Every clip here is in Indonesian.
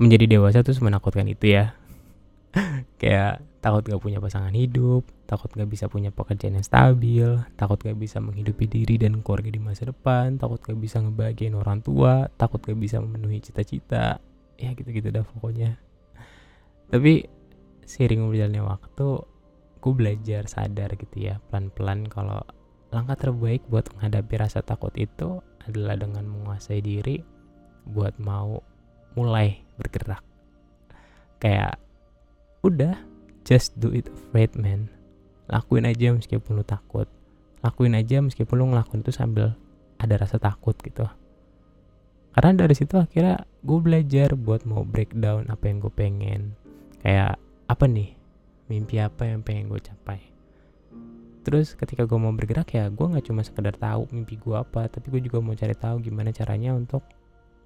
menjadi dewasa tuh menakutkan itu ya. Kayak takut gak punya pasangan hidup takut gak bisa punya pekerjaan yang stabil takut gak bisa menghidupi diri dan keluarga di masa depan takut gak bisa ngebahagiain orang tua takut gak bisa memenuhi cita-cita. Ya gitu-gitu dah pokoknya. Tapi seiring berjalannya waktu gue belajar sadar gitu ya pelan-pelan kalau langkah terbaik buat menghadapi rasa takut itu adalah dengan menguasai diri buat mau mulai bergerak. Kayak udah just do it afraid man. Lakuin aja meskipun lu takut. Lakuin aja meskipun lu ngelakuin itu sambil ada rasa takut gitu. Karena dari situ akhirnya gue belajar buat mau breakdown apa yang gue pengen. Kayak apa nih? Mimpi apa yang pengen gue capai? Terus ketika gue mau bergerak ya gue nggak cuma sekedar tahu mimpi gue apa tapi gue juga mau cari tahu gimana caranya untuk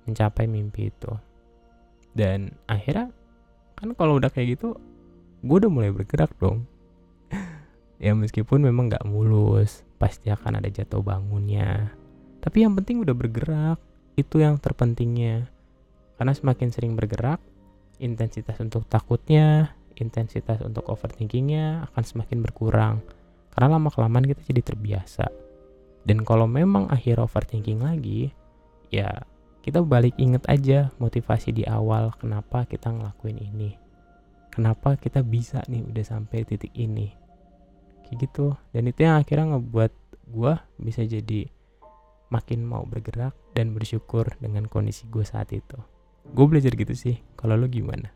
mencapai mimpi itu dan akhirnya kan kalau udah kayak gitu gue udah mulai bergerak dong. Ya meskipun memang nggak mulus pasti akan ada jatuh bangunnya. Tapi yang penting udah bergerak itu yang terpentingnya. Karena semakin sering bergerak intensitas untuk takutnya intensitas untuk overthinkingnya akan semakin berkurang. Karena lama kelamaan kita jadi terbiasa. Dan kalau memang akhir overthinking lagi ya kita balik inget aja motivasi di awal kenapa kita ngelakuin ini? Kenapa kita bisa nih udah sampai titik ini? Kayak gitu. Dan itu yang akhirnya ngebuat gue bisa jadi makin mau bergerak dan bersyukur dengan kondisi gue saat itu. Gue belajar gitu sih. Kalau lo gimana